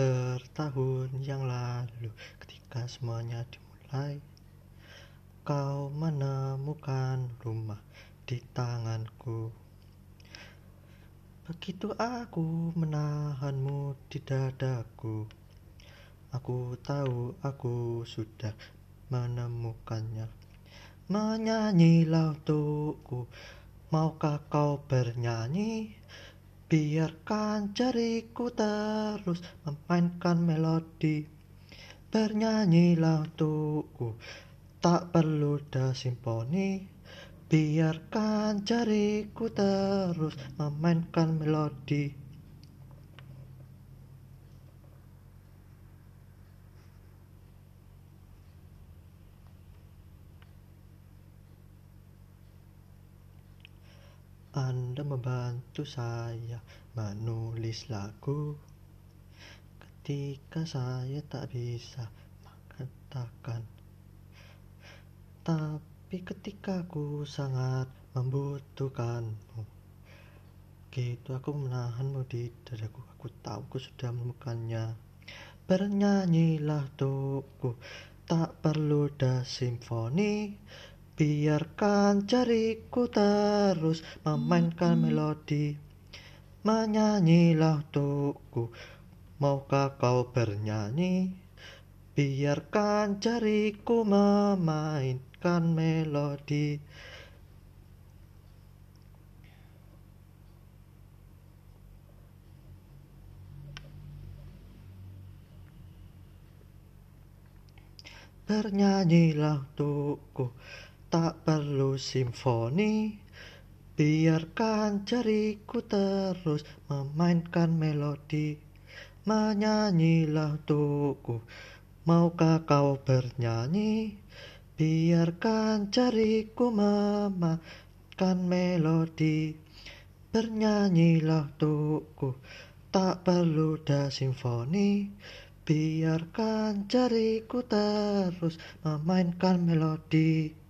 Bertahun yang lalu ketika semuanya dimulai. Kau menemukan rumah di tanganku. Begitu aku menahanmu di dadaku Aku tahu aku sudah menemukannya. Menyanyilah untukku Maukah kau bernyanyi? Biarkan jariku terus memainkan melodi. Bernyanyilah untukku Tak perlu dah simfoni Biarkan jariku terus memainkan melodi Anda membantu saya menulis lagu. Ketika saya tak bisa mengatakan Tapi ketika aku sangat membutuhkanmu Gitu aku menahanmu di dadaku Aku tahu aku sudah menemukannya. Bernyanyilah tuku Tak perlu dah simfoni Biarkan jariku terus memainkan melodi. Menyanyilah untukku. Maukah kau bernyanyi? Biarkan jariku memainkan melodi. Bernyanyilah untukku Tak perlu simfoni Biarkan jariku terus memainkan melodi. Menyanyilah untukku Maukah kau bernyanyi? Biarkan jariku memainkan melodi. Bernyanyilah untukku Tak perlu dah simfoni. Biarkan jariku terus memainkan melodi